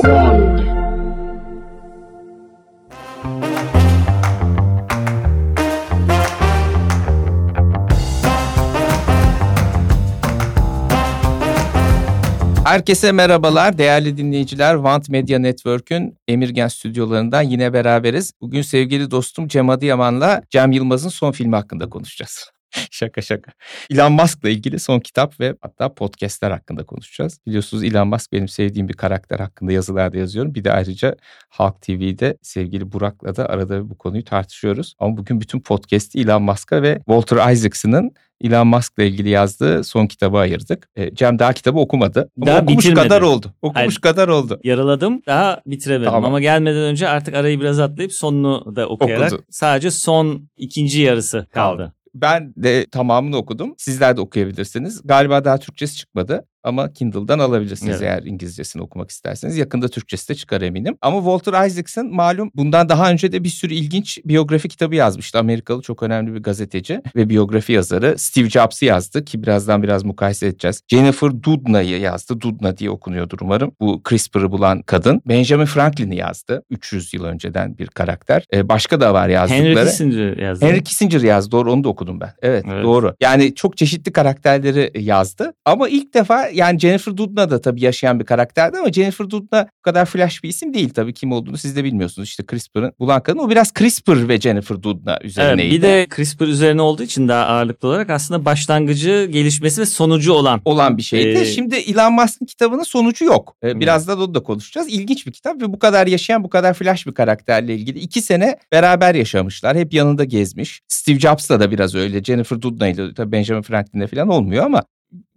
Herkese merhabalar değerli dinleyiciler. Want Media Network'ün Emirgen stüdyolarından yine beraberiz. Bugün sevgili dostum Cem Adıyaman'la Cem Yılmaz'ın son filmi hakkında konuşacağız. şaka şaka. Elon Musk'la ilgili son kitap ve hatta podcastler hakkında konuşacağız. Biliyorsunuz Elon Musk benim sevdiğim bir karakter hakkında yazılarda yazıyorum. Bir de ayrıca Halk TV'de sevgili Burak'la da arada bu konuyu tartışıyoruz. Ama bugün bütün podcast'i Elon Musk'a ve Walter Isaacson'ın Elon Musk'la ilgili yazdığı son kitabı ayırdık. E, Cem daha kitabı okumadı. Ama Daha okumuş bitirmedi. kadar oldu. Okumuş Hayır. kadar oldu. Yaraladım daha bitiremedim Tamam. ama gelmeden önce artık arayı biraz atlayıp sonunu da okuyarak Okudu. sadece son ikinci yarısı kaldı. Ben de tamamını okudum. Sizler de okuyabilirsiniz. Galiba daha Türkçesi çıkmadı ama Kindle'dan alabilirsiniz Evet. eğer İngilizcesini okumak isterseniz. Yakında Türkçesi de çıkar eminim. Ama Walter Isaacson malum bundan daha önce de bir sürü ilginç biyografi kitabı yazmıştı. Amerikalı çok önemli bir gazeteci ve biyografi yazarı. Steve Jobs'ı yazdı ki birazdan biraz mukayese edeceğiz. Jennifer Doudna'yı yazdı. Doudna diye okunuyordur umarım. Bu CRISPR'ı bulan kadın. Benjamin Franklin'i yazdı. 300 yıl önceden bir karakter. Ee, başka da var yazdıkları. Henry Kissinger yazdı. Henry Kissinger yazdı doğru onu da okudum ben. Evet, Evet. doğru. Yani çok çeşitli karakterleri yazdı. Ama ilk defa yani Jennifer Doudna da tabii yaşayan bir karakterdi ama Jennifer Doudna bu kadar flash bir isim değil tabii kim olduğunu siz de bilmiyorsunuz. İşte CRISPR'ın bulan kadın o biraz CRISPR ve Jennifer Doudna Evet, üzerineydi. bir de CRISPR üzerine olduğu için daha ağırlıklı olarak aslında başlangıcı, gelişmesi ve sonucu olan. olan bir şeydi. Ee, Şimdi Elon Musk'ın kitabının sonucu yok. Ee, Hmm. Birazdan onu da konuşacağız. İlginç bir kitap ve bu kadar yaşayan, bu kadar flash bir karakterle ilgili iki sene beraber yaşamışlar. Hep yanında gezmiş. Steve Jobs'la da biraz öyle. Jennifer Doudna ile Benjamin Franklin'le falan olmuyor ama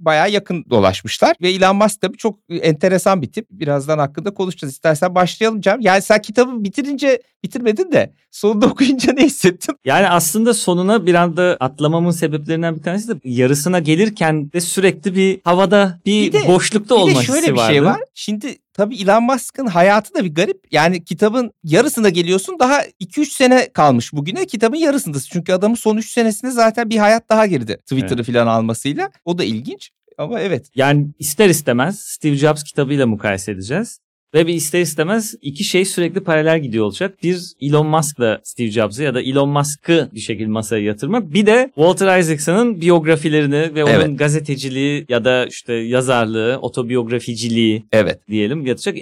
bayağı yakın dolaşmışlar. Ve Elon Musk tabii çok enteresan bir tip. Birazdan hakkında konuşacağız. İstersen başlayalım Cem. Yani sen kitabı bitirince bitirmedin de sonunda okuyunca ne hissettin? Yani aslında sonuna bir anda atlamamın sebeplerinden bir tanesi de yarısına gelirken de sürekli bir havada bir, Bir de- boşlukta Bir olma de şöyle hissi bir vardı. şey var. Şimdi tabii Elon Musk'ın hayatı da bir garip. Yani kitabın yarısına geliyorsun daha 2-3 sene kalmış bugüne. Kitabın yarısındasın. Çünkü adamın son 3 senesinde zaten bir hayat daha girdi. Twitter'ı falan almasıyla. O da ilginç. Ama evet. Yani ister istemez Steve Jobs kitabıyla mukayese edeceğiz. Ve bir ister istemez iki şey sürekli paralel gidiyor olacak. Bir Elon Musk'la Steve Jobs'ı ya da Elon Musk'ı bir şekilde masaya yatırmak. Bir de Walter Isaacson'ın biyografilerini ve onun Evet. gazeteciliği ya da işte yazarlığı, otobiyograficiliği Evet. diyelim yatacak.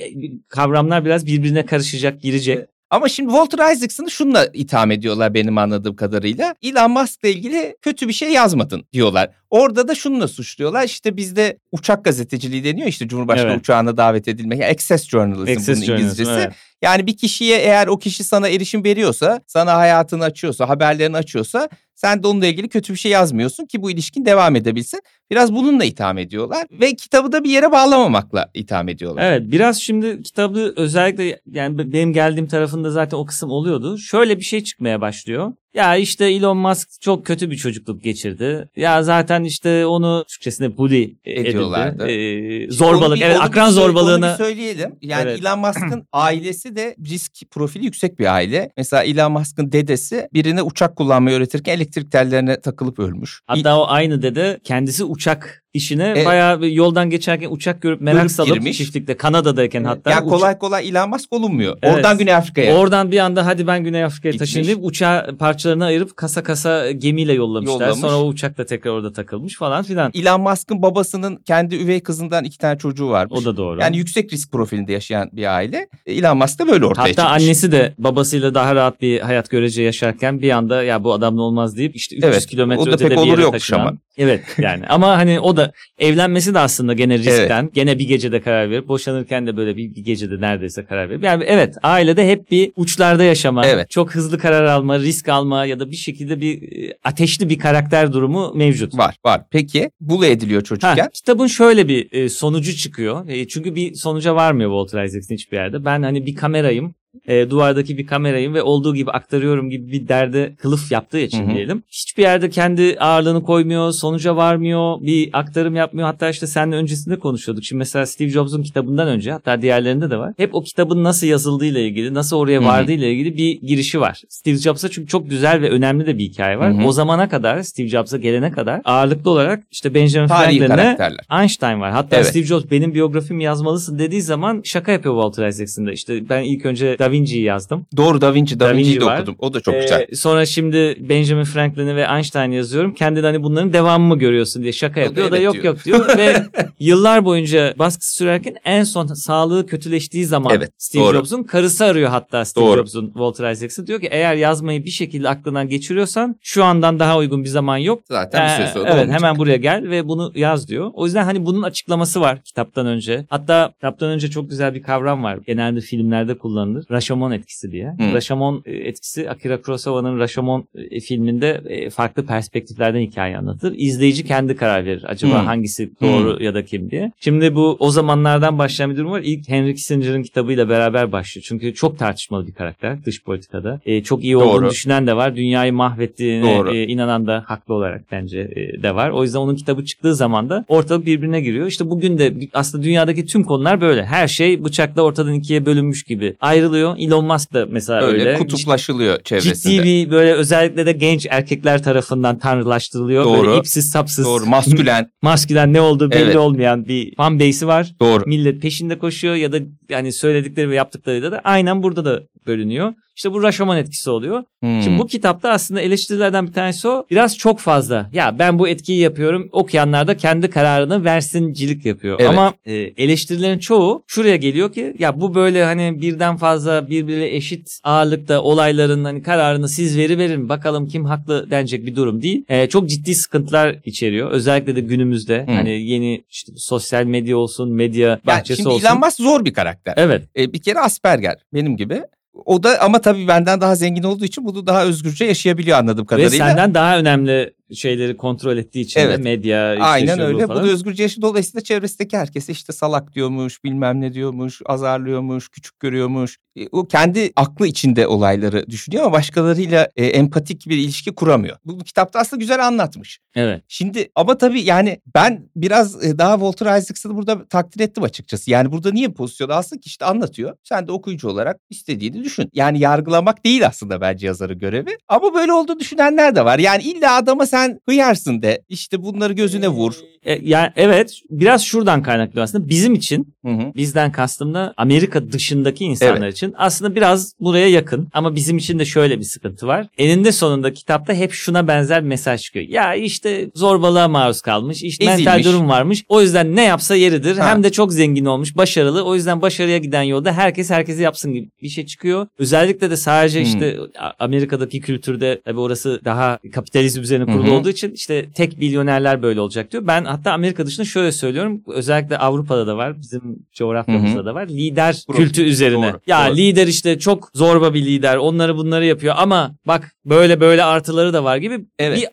Kavramlar biraz birbirine karışacak, girecek. Ama şimdi Walter Isaacson'ı şununla itham ediyorlar benim anladığım kadarıyla. Elon Musk'la ilgili kötü bir şey yazmadın diyorlar. Orada da şununla suçluyorlar. İşte bizde uçak gazeteciliği deniyor işte Cumhurbaşkanı Evet. uçağına davet edilmek. Yani access journalism Access bunun journalism, İngilizcesi. evet. Yani bir kişiye eğer o kişi sana erişim veriyorsa, sana hayatını açıyorsa, haberlerini açıyorsa sen de onunla ilgili kötü bir şey yazmıyorsun ki bu ilişkin devam edebilsin. Biraz bununla itham ediyorlar ve kitabı da bir yere bağlamamakla itham ediyorlar. Evet biraz şimdi kitabı özellikle yani benim geldiğim tarafında zaten o kısım oluyordu. Şöyle bir şey çıkmaya başlıyor. Ya işte Elon Musk çok kötü bir çocukluk geçirdi. Ya zaten işte onu Türkçesinde bully Ediyorlardı. edildi. Ee, Onu zorbalık bir- evet onu bir akran söyle- Onu zorbalığına. bir söyleyelim. Yani Evet. Elon Musk'ın ailesi de risk profili yüksek bir aile. Mesela Elon Musk'ın dedesi birine uçak kullanmayı öğretirken elektrik tellerine takılıp ölmüş. Hatta o aynı dede kendisi uçak işine Evet. bayağı bir yoldan geçerken uçak görüp merak salıp girmiş. çiftlikte Kanada'dayken hatta uça- kolay kolay Elon Musk olunmuyor. Evet. Oradan Güney Afrika'ya Oradan bir anda hadi ben Güney Afrika'ya Gitmiş. taşıyayım deyip uçağı parçalarını ayırıp kasa kasa gemiyle yollamışlar. Yollamış. Sonra o uçak da tekrar orada takılmış falan filan. Elon Musk'ın babasının kendi üvey kızından iki tane çocuğu varmış. O da doğru. Yani yüksek risk profilinde yaşayan bir aile. Elon Musk da böyle ortaya Hatta çıkmış. annesi de babasıyla daha rahat bir hayat görece yaşarken bir anda ya bu adamla olmaz deyip işte 300 Evet, kilometre ötede bir yere taşınan. ama. Evet yani ama hani o da evlenmesi de aslında gene riskten. Gene bir gecede karar verip boşanırken de böyle bir, bir gecede neredeyse karar verip. Yani evet ailede hep bir uçlarda yaşama, Evet. çok hızlı karar alma, risk alma ya da bir şekilde bir e, ateşli bir karakter durumu mevcut. Var var. Peki bulu ediliyor çocukken. Ha, kitabın şöyle bir e, sonucu çıkıyor. E, çünkü bir sonuca varmıyor Walter Isaacson hiçbir yerde. Ben hani bir kamerayım. E, duvardaki bir kamerayım ve olduğu gibi aktarıyorum gibi bir derde kılıf yaptığı için Hı hı. diyelim. Hiçbir yerde kendi ağırlığını koymuyor, sonuca varmıyor, bir aktarım yapmıyor. Hatta işte seninle öncesinde konuşuyorduk. Şimdi mesela Steve Jobs'un kitabından önce hatta diğerlerinde de var. Hep o kitabın nasıl yazıldığıyla ilgili, nasıl oraya vardığıyla ilgili bir girişi var. Steve Jobs'a çünkü çok güzel ve önemli de bir hikaye var. Hı hı. O zamana kadar Steve Jobs'a gelene kadar ağırlıklı olarak işte Benjamin karakterler. Einstein var. Hatta Evet. Steve Jobs benim biyografimi yazmalısın dediği zaman şaka yapıyor Walter Isaacson'da. İşte ben ilk önce Da Vinci'yi yazdım. Doğru Da Vinci. Da, Da Vinci'yi Vinci de var. okudum. O da çok Ee, güzel. Sonra şimdi Benjamin Franklin'i ve Einstein'ı yazıyorum. Kendi de hani bunların devamı mı görüyorsun diye şaka O da yapıyor. O da evet yok diyor. yok diyor ve yıllar boyunca baskı sürerken en son sağlığı kötüleştiği zaman Evet, Steve doğru. Jobs'un karısı arıyor hatta Steve Doğru. Jobs'un Walter Isaacson diyor ki eğer yazmayı bir şekilde aklından geçiriyorsan şu andan daha uygun bir zaman yok. Zaten bir Ee, süre sonra evet olmayacak. hemen buraya gel ve bunu yaz diyor. O yüzden hani bunun açıklaması var kitaptan önce. Hatta kitaptan önce çok güzel bir kavram var. Genelde filmlerde kullanılır. Rashomon etkisi diye. Hı. Rashomon e, etkisi Akira Kurosawa'nın Rashomon e, filminde e, farklı perspektiflerden hikaye anlatır. İzleyici kendi karar verir. Acaba Hı. hangisi doğru ya da kim diye. Şimdi bu o zamanlardan başlayan bir durum var. İlk Henry Kissinger'ın kitabıyla beraber başlıyor. Çünkü çok tartışmalı bir karakter dış politikada. E, çok iyi olduğunu Doğru. düşünen de var. Dünyayı mahvettiğine Doğru. e, inanan da haklı olarak bence e, de var. O yüzden onun kitabı çıktığı zaman da ortalık birbirine giriyor. İşte bugün de aslında dünyadaki tüm konular böyle. Her şey bıçakla ortadan ikiye bölünmüş gibi ayrılıyor. Elon Musk da mesela Öyle, öyle. kutuplaşılıyor çevresinde. Ciddi bir böyle özellikle de genç erkekler tarafından tanrılaştırılıyor. Doğru. Böyle ipsiz sapsız. Doğru. Maskülen. Maskülen ne olduğu belli Evet. olmayan bir fan base'i var. Doğru. Millet peşinde koşuyor ya da yani söyledikleri ve yaptıklarıyla da aynen burada da bölünüyor. İşte bu Rashomon etkisi oluyor. Hmm. Şimdi bu kitapta aslında eleştirilerden bir tanesi o. Biraz çok fazla. Ya ben bu etkiyi yapıyorum. Okuyanlar da kendi kararını versincilik yapıyor. Evet. Ama e, eleştirilerin çoğu şuraya geliyor ki ya bu böyle hani birden fazla birbiriyle eşit ağırlıkta olayların hani kararını siz veri verin bakalım kim haklı denecek bir durum değil. E, çok ciddi sıkıntılar içeriyor. Özellikle de günümüzde Hı. hani yeni işte sosyal medya olsun, medya yani bahçesi şimdi olsun. Elon Musk zor bir karakter. Evet. E, bir kere Asperger benim gibi. O da ama tabii benden daha zengin olduğu için bunu daha özgürce yaşayabiliyor anladığım Ve kadarıyla. senden daha önemli şeyleri kontrol ettiği için Evet. de medya işte Aynen bu öyle. falan. Bunu özgürce yaşıyor. Dolayısıyla çevresindeki herkese işte salak diyormuş, bilmem ne diyormuş, azarlıyormuş, küçük görüyormuş. E, O kendi aklı içinde olayları düşünüyor ama başkalarıyla e, empatik bir ilişki kuramıyor. Bu, bu kitapta aslında güzel anlatmış. Evet. Şimdi ama tabii yani ben biraz e, daha Walter Isaacs'ı burada takdir ettim açıkçası. Yani burada niye pozisyon alsın ki işte anlatıyor. Sen de okuyucu olarak istediğini düşün. Yani yargılamak değil aslında bence yazarın görevi. Ama böyle olduğunu düşünenler de var. Yani illa adama sen hıyarsın de. İşte bunları gözüne vur. E, yani evet biraz şuradan kaynaklı aslında bizim için Hı hı. bizden kastım da Amerika dışındaki insanlar için aslında biraz buraya yakın ama bizim için de şöyle bir sıkıntı var. Eninde sonunda kitapta hep şuna benzer mesaj çıkıyor. Ya işte zorbalığa maruz kalmış, işte mental Ezilmiş. durum varmış. O yüzden ne yapsa yeridir. Ha. Hem de çok zengin olmuş, başarılı. O yüzden başarıya giden yolda herkes herkesi yapsın gibi bir şey çıkıyor. Özellikle de sadece Hmm. işte Amerika'daki kültürde tabii orası daha kapitalizm üzerine kurulu Hı hı. olduğu için işte tek milyonerler böyle olacak diyor. Ben hatta Amerika dışında şöyle söylüyorum. Özellikle Avrupa'da da var. Bizim coğrafyamızda Hı hı. da var. Lider Doğru. kültü üzerine. Doğru, Ya doğru. lider işte çok zorba bir lider. Onları bunları yapıyor ama bak böyle böyle artıları da var gibi Evet. bir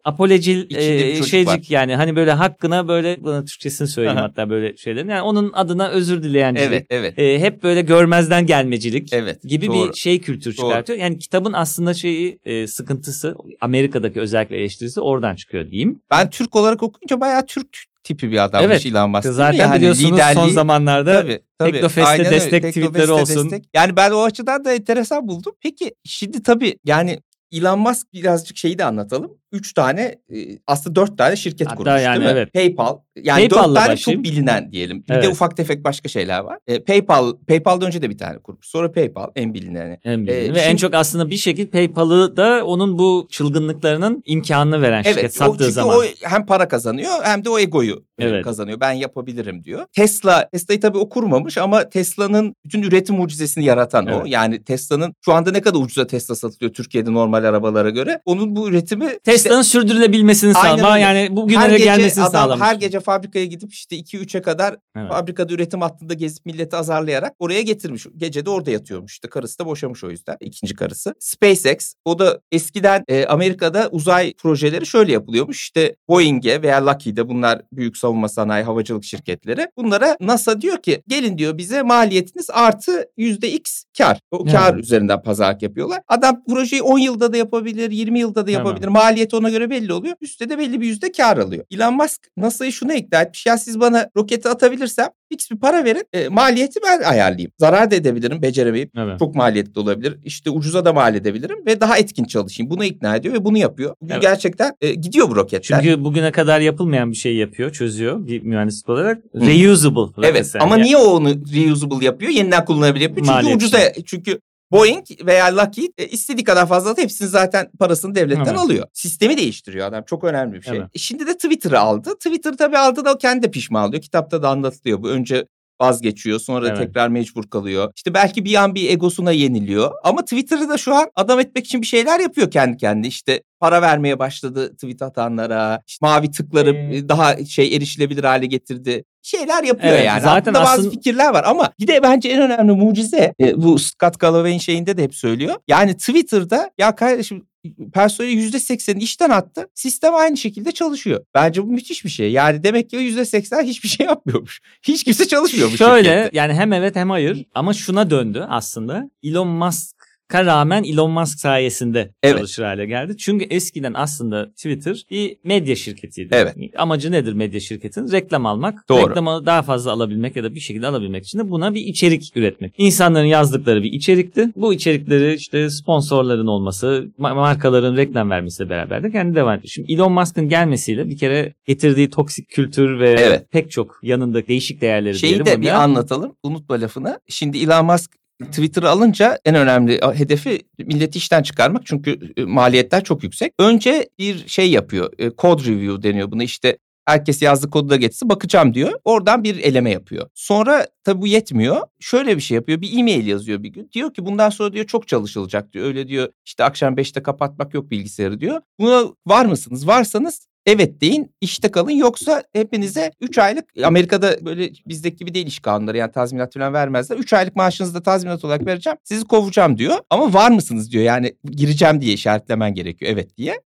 bir e, şeycik var. yani hani böyle hakkına böyle buna Türkçesini söyleyeyim hatta böyle şeylerin. Yani onun adına özür dileyencilik. Evet, evet. E, hep böyle görmezden gelmecilik Evet. gibi doğru. bir şey kültür Doğru. çıkartıyor. Yani kitabın aslında şeyi e, sıkıntısı Amerika'daki özellikle eleştirisi oradan çıkıyor diyeyim. Ben Türk olarak okuyunca bayağı Türk tipi bir adammış Evet. Elon Musk. Zaten Yani biliyorsunuz son liderliği- zamanlarda Tabii, tabii. Teknofest'te öyle. destek Teknofest'te tweetleri olsun. destek. Yani ben o açıdan da enteresan buldum. Peki şimdi tabii yani Elon Musk birazcık şeyi de anlatalım. Üç tane e, aslında dört tane şirket Hatta kurmuş yani değil mi? evet. PayPal. Yani PayPal'la dört tane başlayayım. çok bilinen diyelim. Bir de Evet. ufak tefek başka şeyler var. E, PayPal, PayPal'dan önce de bir tane kurmuş. Sonra PayPal en bilineni. En bildiğin. Ee, ve en şimdi- çok aslında bir şekilde PayPal'ı da onun bu çılgınlıklarının imkanını veren şirket Evet o, sattığı çünkü zaman. o hem para kazanıyor hem de o egoyu e, Evet. kazanıyor. Ben yapabilirim diyor. Tesla, Tesla'yı tabii o kurmamış ama Tesla'nın bütün üretim mucizesini yaratan o. Evet. Yani Tesla'nın şu anda ne kadar ucuza Tesla satılıyor Türkiye'de normal arabalara göre. Onun bu üretimi Tesla Tesla'nın sürdürülebilmesini Aynen sağlama yani bugünlere gelmesini adam sağlamış. her gece fabrikaya gidip işte 2-3'e kadar Evet. fabrikada üretim hattında gezip milleti azarlayarak oraya getirmiş. Gece de orada yatıyormuş. İşte karısı da boşamış o yüzden. ikinci karısı. SpaceX o da eskiden e, Amerika'da uzay projeleri şöyle yapılıyormuş. İşte Boeing'e veya Lockheed'e bunlar büyük savunma sanayi havacılık şirketleri. Bunlara NASA diyor ki gelin diyor bize maliyetiniz artı yüzde X kar. O kar Evet. üzerinden pazarlık yapıyorlar. Adam projeyi 10 yılda da yapabilir, 20 yılda da yapabilir. Maliyeti ona göre belli oluyor. Üstte de belli bir yüzde kar alıyor. Elon Musk NASA'yı şuna ikna etmiş. Ya siz bana roketi atabilirsem fix bir para verin. e, maliyeti ben ayarlayayım. Zarar da edebilirim, beceremeyip. Evet. Çok maliyetli olabilir. İşte ucuza da mal edebilirim ve daha etkin çalışayım. Bunu ikna ediyor ve bunu yapıyor. Bugün Evet. gerçekten e, gidiyor bu roketler. Çünkü bugüne kadar yapılmayan bir şey yapıyor, çözüyor bir mühendislik olarak. Reusable. Evet ama Yani- niye onu reusable yapıyor? Yeniden kullanılabilir yapıyor. Çünkü Maliyet ucuza. Çünkü Boeing veya Lockheed e, istediği kadar fazla da hepsini zaten parasını devletten Evet. alıyor. Sistemi değiştiriyor adam. Çok önemli bir şey. Evet. E, Şimdi de Twitter'ı aldı. Twitter tabii aldı da kendi de pişman oluyor. Kitapta da anlatılıyor bu. Önce vazgeçiyor sonra Evet. tekrar mecbur kalıyor. İşte belki bir an bir egosuna yeniliyor. Ama Twitter'ı da şu an adam etmek için bir şeyler yapıyor kendi kendine. İşte para vermeye başladı tweet atanlara. İşte mavi tıkları e, daha şey erişilebilir hale getirdi. Şeyler yapıyor Evet, yani. zaten Aklında bazı aslında- fikirler var ama bir de bence en önemli mucize e, bu Scott Galloway'in şeyinde de hep söylüyor. Yani Twitter'da ya kardeşim personeli yüzde sekseni işten attı. Sistem aynı şekilde çalışıyor. Bence bu müthiş bir şey. Yani demek ki yüzde seksen hiçbir şey yapmıyormuş. Hiç kimse çalışmıyormuş. Şöyle şirkette. yani hem evet hem hayır ama şuna döndü aslında. Elon Musk'a rağmen Elon Musk sayesinde Evet. çalışır hale geldi. Çünkü eskiden aslında Twitter bir medya şirketiydi. Evet. Amacı nedir medya şirketinin? Reklam almak. Doğru. Reklamı daha fazla alabilmek ya da bir şekilde alabilmek için de buna bir içerik üretmek. İnsanların yazdıkları bir içerikti. Bu içerikleri işte sponsorların olması, ma- markaların reklam vermesiyle beraber de kendi devam etti. Şimdi Elon Musk'ın gelmesiyle bir kere getirdiği toksik kültür ve Evet. pek çok yanında değişik değerleri Şeyi diyelim de ona. bir anlatalım. Unutma lafını. Şimdi Elon Musk Twitter'ı alınca en önemli hedefi milleti işten çıkarmak. Çünkü maliyetler çok yüksek. Önce bir şey yapıyor. e, Code review deniyor buna. İşte herkes yazdığı kodu da getirsin bakacağım diyor. Oradan bir eleme yapıyor. Sonra tabii bu yetmiyor. Şöyle bir şey yapıyor. Bir e-mail yazıyor bir gün. Diyor ki bundan sonra diyor çok çalışılacak diyor. Öyle diyor işte akşam 5'te kapatmak yok bilgisayarı diyor. Buna var mısınız? Varsanız Evet deyin işte kalın yoksa hepinize 3 aylık Amerika'da böyle bizdeki gibi değil iş kanunları yani tazminat falan vermezler. 3 aylık maaşınızı da tazminat olarak vereceğim sizi kovacağım diyor ama var mısınız diyor yani gireceğim diye işaretlemen gerekiyor evet diye.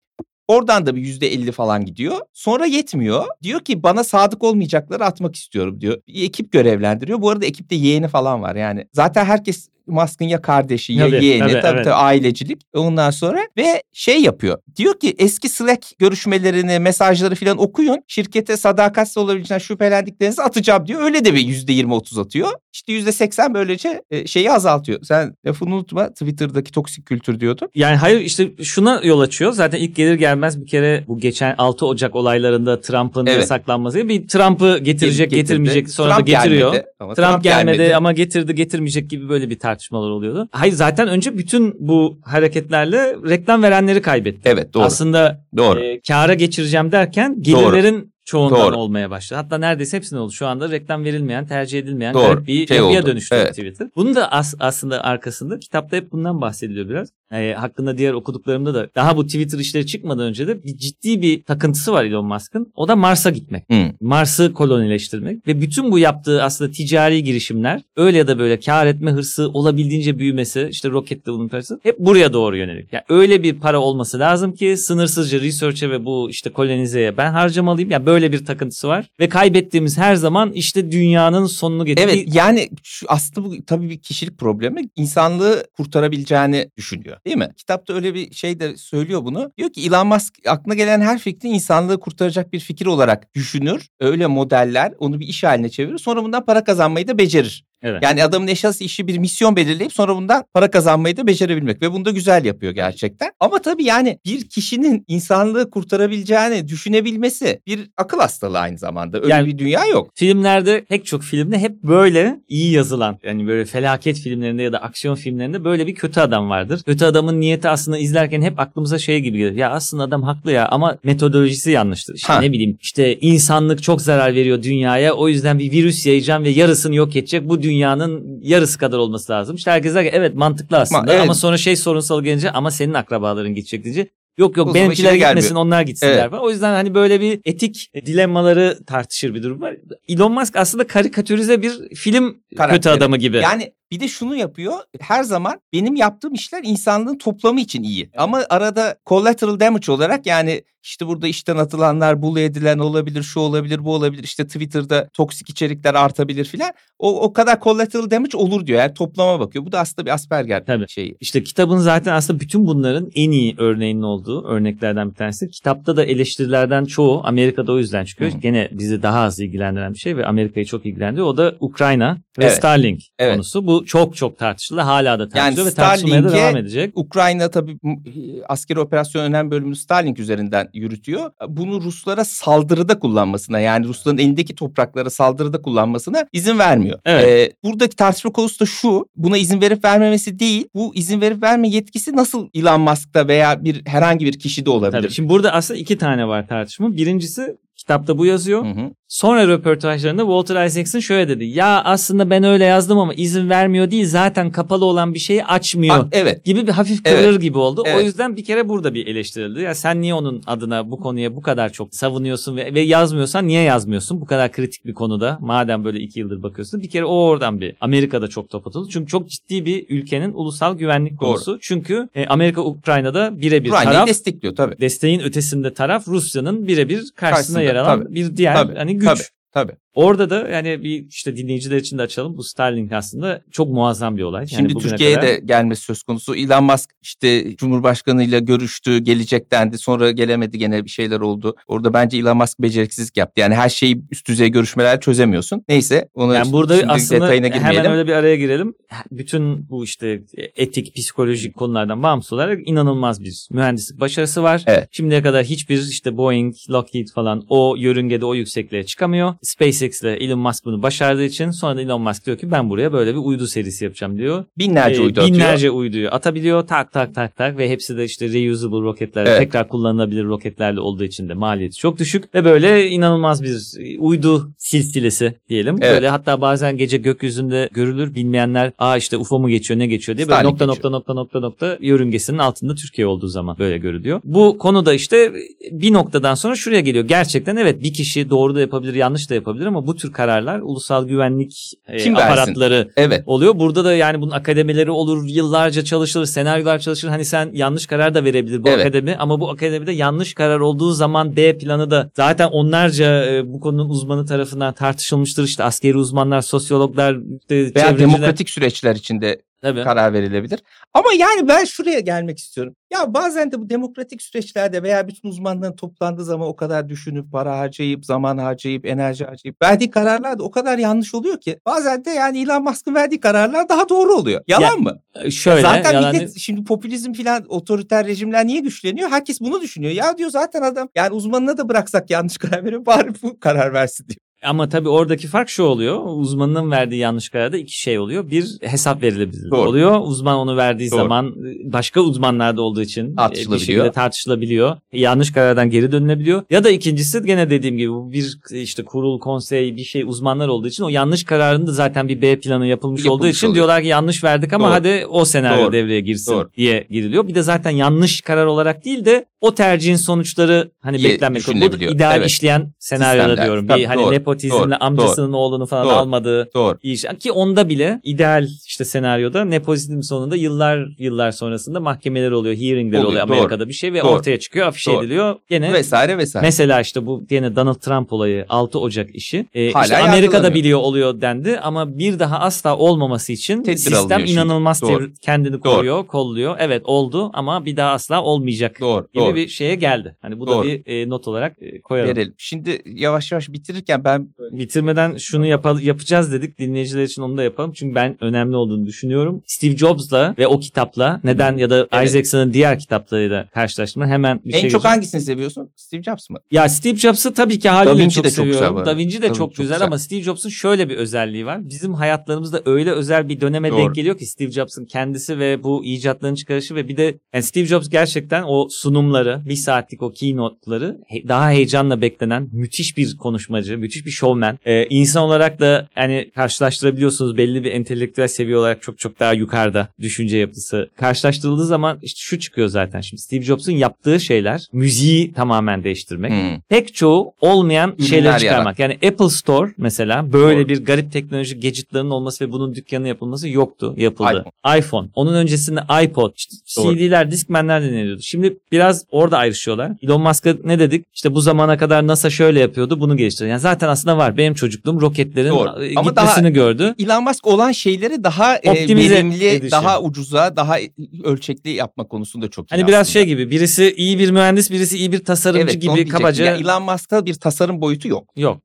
Oradan da bir yüzde elli falan gidiyor. Sonra yetmiyor. Diyor ki bana sadık olmayacakları atmak istiyorum diyor. Bir ekip görevlendiriyor. Bu arada ekipte yeğeni falan var yani. Zaten herkes Musk'ın ya kardeşi ya Tabii, yeğeni tabii, tabii, evet. tabii ailecilik. Ondan sonra ve şey yapıyor. Diyor ki eski Slack görüşmelerini, mesajları falan okuyun. Şirkete sadakatsiz olabileceğinden şüphelendiklerinizi atacağım diyor. Öyle de bir yüzde yirmi otuz atıyor. İşte yüzde seksen böylece e, şeyi azaltıyor. Sen lafını unutma Twitter'daki toksik kültür diyordun. Yani hayır işte şuna yol açıyor. Zaten ilk gelir gelmez bir kere bu geçen 6 Ocak olaylarında Trump'ın Evet. yasaklanması bir Trump'ı getirecek Getirdi. getirmeyecek sonra Trump da getiriyor. gelmedi ama Trump, gelmedi, ama getirdi getirmeyecek gibi böyle bir tartışmalar oluyordu. Hayır zaten önce bütün bu hareketlerle reklam verenleri kaybetti. Evet doğru. Aslında doğru. e, kâra geçireceğim derken gelirlerin çoğundan Doğru. olmaya başladı. Hatta neredeyse hepsine oldu. Şu anda reklam verilmeyen, tercih edilmeyen Doğru. bir Şey yapıya oldu. dönüştü Evet. Twitter. Bunun da as- aslında arkasında kitapta hep bundan bahsediliyor biraz. E, hakkında diğer okuduklarımda da daha bu Twitter işleri çıkmadan önce de bir ciddi bir takıntısı var Elon Musk'ın. O da Mars'a gitmek. Hı. Mars'ı kolonileştirmek ve bütün bu yaptığı aslında ticari girişimler öyle ya da böyle kar etme hırsı olabildiğince büyümesi işte rokette bunun parası hep buraya doğru yönelik. Yani öyle bir para olması lazım ki sınırsızca research'e ve bu işte kolonizeye ben harcamalıyım. Yani böyle bir takıntısı var ve kaybettiğimiz her zaman işte dünyanın sonunu getiriyor. Evet yani şu, aslında bu tabii bir kişilik problemi insanlığı kurtarabileceğini düşünüyor değil mi? Kitapta öyle bir şey de söylüyor bunu. Diyor ki Elon Musk aklına gelen her fikri insanlığı kurtaracak bir fikir olarak düşünür. Öyle modeller onu bir iş haline çevirir sonra bundan para kazanmayı da becerir. Evet. Yani adamın esas işi bir misyon belirleyip sonra bundan para kazanmayı da becerebilmek ve bunu da güzel yapıyor gerçekten. Ama tabii yani bir kişinin insanlığı kurtarabileceğini düşünebilmesi bir akıl hastalığı aynı zamanda. Öyle Yani- bir dünya yok. Filmlerde pek çok filmde hep böyle iyi yazılan yani böyle felaket filmlerinde ya da aksiyon filmlerinde böyle bir kötü adam vardır. Kötü adamın niyeti aslında izlerken hep aklımıza şey gibi gelir. Ya aslında adam haklı ya ama metodolojisi yanlıştır. İşte Ha. ne bileyim işte insanlık çok zarar veriyor dünyaya o yüzden bir virüs yayacağım ve yarısını yok edecek. Bu dünyanın yarısı kadar olması lazım. İşte herkes der ki evet mantıklı aslında evet. ama sonra şey sorunsal gelince ama senin akrabaların gidecek diyecek. Yok yok O benimkiler gitmesin gelmiyor. onlar gitsinler Evet. falan. O yüzden hani böyle bir etik dilemmaları tartışır bir durum var. Elon Musk aslında karikatürize bir film kötü Karakteri. adamı gibi. Yani bir de şunu yapıyor. Her zaman benim yaptığım işler insanlığın toplamı için iyi. Ama arada collateral damage olarak yani işte burada işten atılanlar, bully edilen olabilir, şu olabilir, bu olabilir. İşte Twitter'da toksik içerikler artabilir filan. O, o kadar collateral damage olur diyor. Yani toplama bakıyor. Bu da aslında bir Asperger Tabii. şeyi. İşte kitabın zaten aslında bütün bunların en iyi örneğinin olduğu örneklerden bir tanesi. Kitapta da eleştirilerden çoğu Amerika'da o yüzden çıkıyor. Hı. Gene bizi daha az ilgilendiren bir şey ve Amerika'yı çok ilgilendiriyor. O da Ukrayna ve Evet. Starlink Evet. konusu. Bu çok çok tartışıldı. Hala da tartışılıyor ve tartışılmaya da devam edecek. Ukrayna tabii askeri operasyon önem bölümünü Starlink üzerinden yürütüyor. Bunu Ruslara saldırıda kullanmasına yani Rusların elindeki topraklara saldırıda kullanmasına izin vermiyor. Evet. Ee, buradaki tartışma konusu da şu. Buna izin verip vermemesi değil. Bu izin verip verme yetkisi nasıl Elon Musk'ta veya bir herhangi bir kişide olabilir? Tabii. Şimdi burada aslında iki tane var tartışma. Birincisi kitapta bu yazıyor. Hı hı. Sonra röportajlarında Walter Isaacson şöyle dedi. Ya aslında ben öyle yazdım ama izin vermiyor değil zaten kapalı olan bir şeyi açmıyor. Ha, evet. gibi bir hafif Evet. kıvırır gibi oldu. O Evet. yüzden bir kere burada bir eleştirildi. Ya sen niye onun adına bu konuya bu kadar çok savunuyorsun ve, ve yazmıyorsan niye yazmıyorsun? Bu kadar kritik bir konuda madem böyle iki yıldır bakıyorsun. Bir kere o oradan bir Amerika'da çok top atıldı. Çünkü çok ciddi bir ülkenin ulusal güvenlik Doğru. konusu. Çünkü e, Amerika Ukrayna'da birebir taraf. destekliyor tabii. Desteğin ötesinde taraf Rusya'nın birebir karşısına Karşısında, yer alan tabii. bir diğer Tabii, hani güç. tabii. Tabii. Orada da yani bir işte dinleyiciler için de açalım. Bu Starlink aslında çok muazzam bir olay. Yani Şimdi Türkiye'ye kadar- de gelmesi söz konusu. Elon Musk işte Cumhurbaşkanıyla görüştü, gelecek dendi. Sonra gelemedi gene bir şeyler oldu. Orada bence Elon Musk beceriksizlik yaptı. Yani her şeyi üst düzey görüşmeler çözemiyorsun. Neyse onu Yani burada şimdi aslında detayına girmeyelim. hemen öyle bir araya girelim. Bütün bu işte etik, psikolojik konulardan bağımsız olarak inanılmaz bir mühendislik başarısı var. Evet. Şimdiye kadar hiçbir işte Boeing, Lockheed falan o yörüngede o yüksekliğe çıkamıyor. SpaceX ile Elon Musk bunu başardığı için sonra da Elon Musk diyor ki ben buraya böyle bir uydu serisi yapacağım diyor. Binlerce Ee, uydu atıyor. binlerce uyduyu atabiliyor. Tak tak tak tak ve hepsi de işte reusable roketler, Evet. tekrar kullanılabilir roketlerle olduğu için de maliyeti çok düşük ve böyle inanılmaz bir uydu silsilesi diyelim. Evet. Böyle hatta bazen gece gökyüzünde görülür bilmeyenler aa işte UFO mu geçiyor ne geçiyor diye böyle Starlink nokta geçiyor. nokta nokta nokta nokta yörüngesinin altında Türkiye olduğu zaman böyle görülüyor. Bu konuda işte bir noktadan sonra şuraya geliyor. Gerçekten evet bir kişi doğru da yapabilir yanlış da yapabilir ama bu tür kararlar ulusal güvenlik e, Kim versin? aparatları Evet. oluyor. Burada da yani bunun akademileri olur, yıllarca çalışılır, senaryolar çalışır. Hani sen yanlış karar da verebilir bu Evet. akademi ama bu akademide yanlış karar olduğu zaman B planı da zaten onlarca e, bu konunun uzmanı tarafından tartışılmıştır. İşte askeri uzmanlar, sosyologlar, işte Veya çevreciler. demokratik süreçler içinde Tabii. karar verilebilir. Ama yani ben şuraya gelmek istiyorum. Ya bazen de bu demokratik süreçlerde veya bütün uzmanların toplandığı zaman o kadar düşünüp para harcayıp, zaman harcayıp, enerji harcayıp verdiği kararlar da o kadar yanlış oluyor ki. Bazen de yani Elon Musk'ın verdiği kararlar daha doğru oluyor. Yalan Ya, mı? E, Şöyle zaten yalan millet şimdi popülizm falan otoriter rejimler niye güçleniyor? Herkes bunu düşünüyor. Ya diyor zaten adam yani uzmanına da bıraksak yanlış karar veriyor bari bu karar versin diyor. Ama tabii oradaki fark şu oluyor. Uzmanın verdiği yanlış kararda iki şey oluyor. Bir hesap verilebilir Doğru. oluyor. Uzman onu verdiği Doğru. zaman e, başka uzmanlarda olduğu için e, bir Tartışılabiliyor. şekilde tartışılabiliyor. Yanlış karardan geri dönülebiliyor. Ya da ikincisi gene dediğim gibi bir işte kurul, konsey bir şey uzmanlar olduğu için o yanlış kararın da zaten bir B planı yapılmış, olduğu Yapılmış için oluyor. diyorlar ki yanlış verdik ama Doğru. hadi o senaryo Doğru. devreye girsin Doğru. diye giriliyor. Bir de zaten yanlış karar olarak değil de o tercihin sonuçları hani Ye- beklenmek. İdeal Evet. işleyen senaryoda Sistemler. diyorum. Tabii, bir hani doğru, nepotizmle doğru, amcasının oğlunu falan Doğru. almadığı Doğru. iş. Ki onda bile ideal işte senaryoda nepotizm sonunda yıllar yıllar sonrasında mahkemeler oluyor, hearingler oluyor, Oluyor, doğru. Amerika'da bir şey ve Doğru. ortaya çıkıyor, afişe Doğru. ediliyor. Gene Vesaire vesaire. Mesela işte bu gene Donald Trump olayı 6 Ocak işi. Ee, Hala işte Amerika'da biliyor oluyor dendi ama bir daha asla olmaması için Tedbir sistem inanılmaz Doğru. kendini koruyor, kolluyor. Evet oldu ama bir daha asla olmayacak Doğru. gibi doğru. bir şeye geldi. Hani bu da Doğru. bir e, not olarak e, koyalım. verelim. Şimdi yavaş yavaş bitirirken ben Bitirmeden şunu yapal- yapacağız dedik. Dinleyiciler için onu da yapalım. Çünkü ben önemli olduğunu düşünüyorum. Steve Jobs'la ve o kitapla neden ya da Evet. Isaacson'ın diğer kitaplarıyla karşılaştırma hemen bir en şey çok göstereyim. hangisini seviyorsun? Steve Jobs mı? Ya Steve Jobs'ı tabii ki haliyle Da Vinci çok de çok güzel seviyorum. bu arada. da Vinci de Tabii, çok, çok güzel, güzel. ama Steve Jobs'un şöyle bir özelliği var. Bizim hayatlarımızda öyle özel bir döneme Doğru. denk geliyor ki Steve Jobs'ın kendisi ve bu icatların çıkarışı ve bir de yani Steve Jobs gerçekten o sunumları sunumları, bir saatlik o keynote'ları daha heyecanla beklenen müthiş bir konuşmacı, müthiş bir showman. Ee, insan olarak da yani karşılaştırabiliyorsunuz belli bir entelektüel seviye olarak çok çok daha yukarıda düşünce yapısı. Karşılaştırıldığı zaman işte şu çıkıyor zaten. Şimdi Steve Jobs'un yaptığı şeyler müziği tamamen değiştirmek. Hmm. Pek çoğu olmayan Ürünler yarat. çıkarmak. Yani Apple Store mesela böyle Doğru. bir garip teknoloji gadgetların olması ve bunun dükkanı yapılması yoktu. Yapıldı. iPhone. iPhone. Onun öncesinde iPod. İşte. CD'ler, Discman'ler deniliyordu. Şimdi biraz orada ayrışıyorlar. Elon Musk'a ne dedik? İşte bu zamana kadar NASA şöyle yapıyordu. Bunu geliştirdi. Yani zaten aslında var. Benim çocukluğum roketlerin Doğru. e, Ama gitmesini gördü. Elon Musk olan şeyleri daha e, Optimize verimli, edişi. daha ucuza, daha ölçekli yapma konusunda çok iyi Hani biraz aslında. şey gibi. Birisi iyi bir mühendis, birisi iyi bir tasarımcı evet, gibi kabaca. Ya Elon Musk'ta bir tasarım boyutu yok. Yok.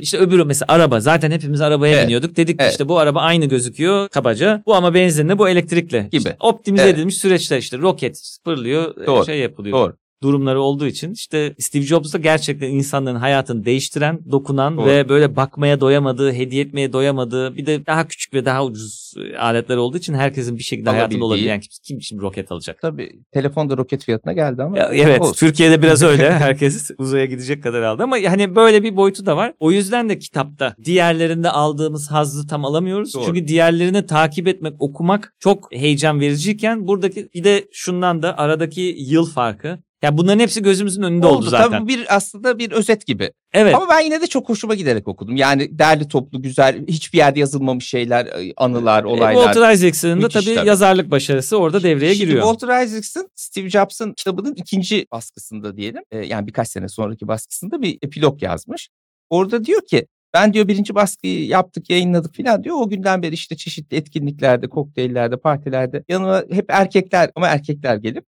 İşte öbürü mesela araba. Zaten hepimiz arabaya Evet. biniyorduk. Dedik Evet. işte bu araba aynı gözüküyor kabaca. Bu ama benzinli, bu elektrikli. Gibi. İşte optimize Evet. edilmiş süreçler işte roket fırlıyor, e, Doğru. şey yapılıyor. Doğru. Durumları olduğu için işte Steve Jobs da gerçekten insanların hayatını değiştiren, dokunan Doğru. ve böyle bakmaya doyamadığı, hediye etmeye doyamadığı bir de daha küçük ve daha ucuz e, aletler olduğu için herkesin bir şekilde hayatında olabilen kim, kim şimdi roket alacak? Tabii telefon da roket fiyatına geldi ama. Ya, evet olsun. Türkiye'de biraz öyle. Herkes uzaya gidecek kadar aldı ama hani böyle bir boyutu da var. O yüzden de kitapta diğerlerinde aldığımız hazzı tam alamıyoruz. Doğru. Çünkü diğerlerini takip etmek, okumak çok heyecan vericiyken buradaki bir de şundan da aradaki yıl farkı. Ya bunların hepsi gözümüzün önünde oldu, zaten. Tabii bir aslında bir özet gibi. Evet. Ama ben yine de çok hoşuma giderek okudum. Yani derli toplu güzel hiçbir yerde yazılmamış şeyler, e, anılar, E, olaylar. Walter Isaacson'ın da tabii, tabii. yazarlık başarısı orada devreye Şimdi giriyor. Walter Isaacson Steve Jobs'ın kitabının ikinci baskısında diyelim. e, yani birkaç sene sonraki baskısında bir epilog yazmış. Orada diyor ki ben diyor birinci baskıyı yaptık yayınladık falan diyor. O günden beri işte çeşitli etkinliklerde, kokteyllerde, partilerde yanıma hep erkekler ama erkekler gelip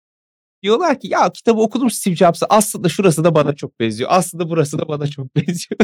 diyorlar ki ya kitabı okudum Steve Jobs'ı aslında şurası da bana çok benziyor. Aslında burası da bana çok benziyor.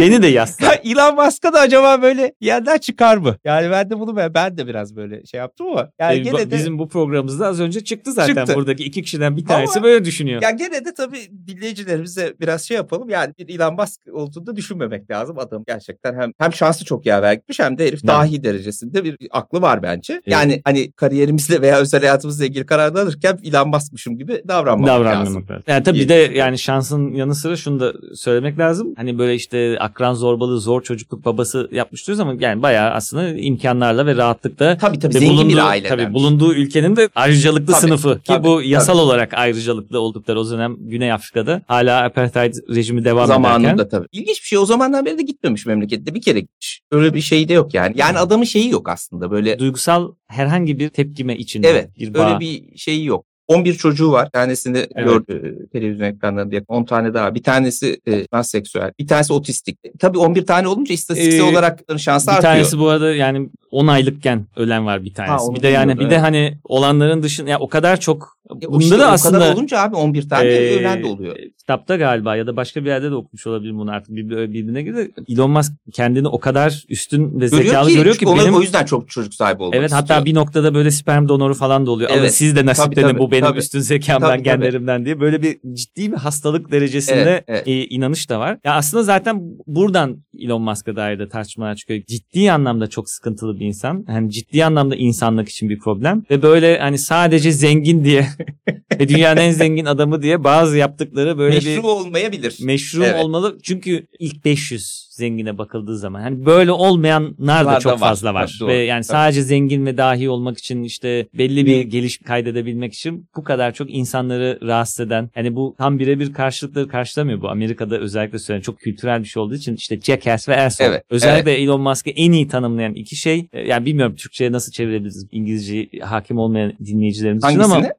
Beni de yazsa. Ya Elon Musk'a da acaba böyle yerden çıkar mı? Yani ben de bunu ben, de biraz böyle şey yaptım ama yani Ee, gene de Bizim bu programımızda az önce çıktı zaten. Çıktı. Buradaki iki kişiden bir tanesi Ama- böyle düşünüyor. Ya gene de tabii dinleyicilerimize biraz şey yapalım. Yani bir Elon Musk olduğunu da düşünmemek lazım. Adam gerçekten hem hem şansı çok yaver gitmiş hem de herif Evet. dahi derecesinde bir aklı var bence. Yani hani kariyerimizle veya özel hayatımızla ilgili kararlar alırken Elon Musk'mışım gibi davranmamak lazım. davranmamak lazım. Yani tabii bir de yani şansın yanı sıra şunu da söylemek lazım. Hani böyle işte akran zorbalığı, zor çocukluk babası yapmış diyoruz ama yani bayağı aslında imkanlarla ve rahatlıkla Tabii tabii zengin bulunduğu, bir aileden. tabii bulunduğu ülkenin de ayrıcalıklı Tabii, sınıfı ki tabii, bu yasal tabii. olarak ayrıcalıklı oldukları o dönem Güney Afrika'da hala apartheid rejimi devam Zamanında ederken tabii. İlginç bir şey. O zamandan beri de gitmemiş memlekette. Bir kere gitmiş. Öyle bir şey de yok yani. Yani adamın şeyi yok aslında böyle. duygusal herhangi bir tepkime içinde Evet. bir bağ. Öyle bir şeyi yok. 11 çocuğu var. Bir tanesini Evet. gördü e, televizyon ekranlarında. yakın. 10 tane daha. Bir tanesi e, transseksüel. Bir tanesi otistik. E, Tabii 11 tane olunca istatistiksel Ee, olarak şansı bir artıyor. tanesi bu arada yani 10 aylıkken ölen var bir tanesi. onu bir de yani bir de hani olanların dışında ya o kadar çok E, o bunda işte da o aslında kadar olunca abi 11 tane Ee, ölen de oluyor. Kitapta galiba ya da başka bir yerde de okumuş olabilirim bunu artık bir- birbirine göre. Elon Musk kendini o kadar üstün ve zekalı görüyor ki, çünkü ona benim o yüzden çok çocuk sahibi olmak Evet hatta istiyor. bir noktada böyle sperm donoru falan da oluyor. Evet. siz de nasiplenin Tabii, tabii, bu benim tabii. üstün zekamdan Tabii, tabii. genlerimden diye böyle bir ciddi bir hastalık derecesinde Evet, evet. e, inanış da var. Ya aslında zaten buradan Elon Musk'a dair de tartışmalar çıkıyor. Ciddi anlamda çok sıkıntılı bir insan. Yani ciddi anlamda insanlık için bir problem ve böyle hani sadece zengin diye ve dünyanın en zengin adamı diye bazı yaptıkları böyle Meşru bir olmayabilir. meşru Evet. olmalı. Çünkü ilk 500 zengine bakıldığı zaman hani böyle olmayanlar da Var da çok var. fazla var. Tabii, doğru. Ve yani Tabii. sadece zengin ve dahi olmak için işte belli bir geliş kaydedebilmek için bu kadar çok insanları rahatsız eden hani bu tam birebir karşılıkları karşılamıyor bu. Amerika'da özellikle söylenen çok kültürel bir şey olduğu için işte Jackass ve Asshole. Evet, Özellikle Elon Musk'ı en iyi tanımlayan iki şey e, yani bilmiyorum Türkçe'ye nasıl çevirebiliriz İngilizce hakim olmayan dinleyicilerimiz için ama Hangisini?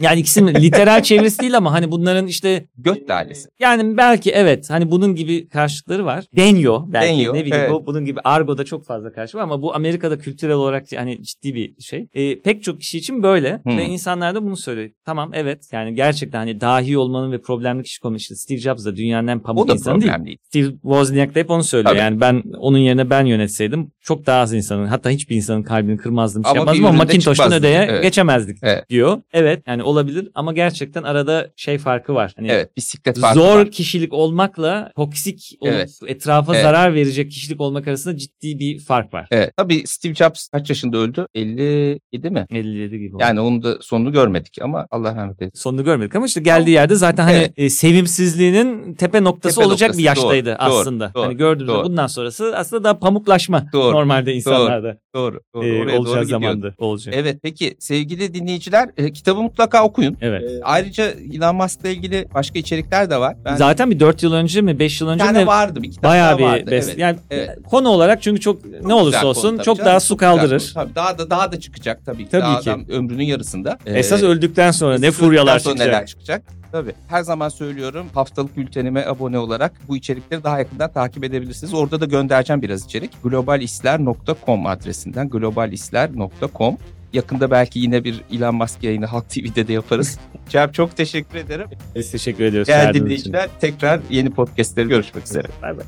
Yani ikisinin literal çevirisi değil ama hani bunların işte Göt lalesi. yani belki evet hani bunun gibi karşılıkları var. Deniyor belki Deniyor, ne bileyim evet. bu, bunun gibi argoda çok fazla karşı var ama bu Amerika'da kültürel olarak hani ciddi bir şey. Ee, pek çok kişi için böyle Hmm. ve insanlar da bunu söylüyor. Tamam evet yani gerçekten hani dahi olmanın ve problemli kişi konu işte Steve Jobs da dünyanın en pamuk insanı değil. değil. Steve Wozniak da hep onu söylüyor. Tabii. Yani ben onun yerine ben yönetseydim çok daha az insanın hatta hiçbir insanın kalbini kırmazdım şey Ama yapmazdım ama Macintosh'tan ödeye Evet. geçemezdik Evet. diyor. Evet yani olabilir ama gerçekten arada şey farkı var. Hani Evet bisiklet farkı zor var. kişilik olmakla toksik olup Evet. etrafa Evet. zarar verecek kişilik olmak arasında ciddi bir fark var. Evet. Tabii Steve Jobs kaç yaşında öldü? 57 mi? 57 gibi oldu. Yani onun da sonunu görmedik ama Allah rahmet eylesin. sonunu görmedik ama işte geldiği yerde zaten hani Evet. e, sevimsizliğinin tepe noktası Tepe olacak noktası, bir yaştaydı doğru, aslında. doğru, hani gördüğünüzde doğru. bundan sonrası aslında daha pamuklaşma Doğru, normalde insanlarda Doğru. doğru. e, Oraya doğru olacağı gidiyordu. zamanda olacak. Evet peki sevgili dinleyiciler e, kitabı mutlaka okuyun. Evet. E, ayrıca Elon Musk'la ilgili başka içerikler de var. Ben Zaten bir 4 yıl önce mi 5 yıl önce mi vardı bir kitap bayağı bir vardı. best. Evet. Yani evet. konu olarak çünkü çok ne Güzel olursa konu olsun tabii çok canım, daha su çok kaldırır. konu. Tabii daha da daha da çıkacak tabii ki. Tabii daha ki. adam ömrünün yarısında. E, Esas öldükten sonra ne furyalar sonra çıkacak. Neler çıkacak. Tabii. Her zaman söylüyorum haftalık bültenime abone olarak bu içerikleri daha yakından takip edebilirsiniz. Orada da göndereceğim biraz içerik. globalisler.com adresinden globalisler.com Yakında belki yine bir Elon Musk yayını Halk TV'de de yaparız. Cem çok teşekkür ederim. Biz teşekkür ediyoruz. Değerli dinleyiciler tekrar yeni podcastleri görüşmek üzere. Bay bay.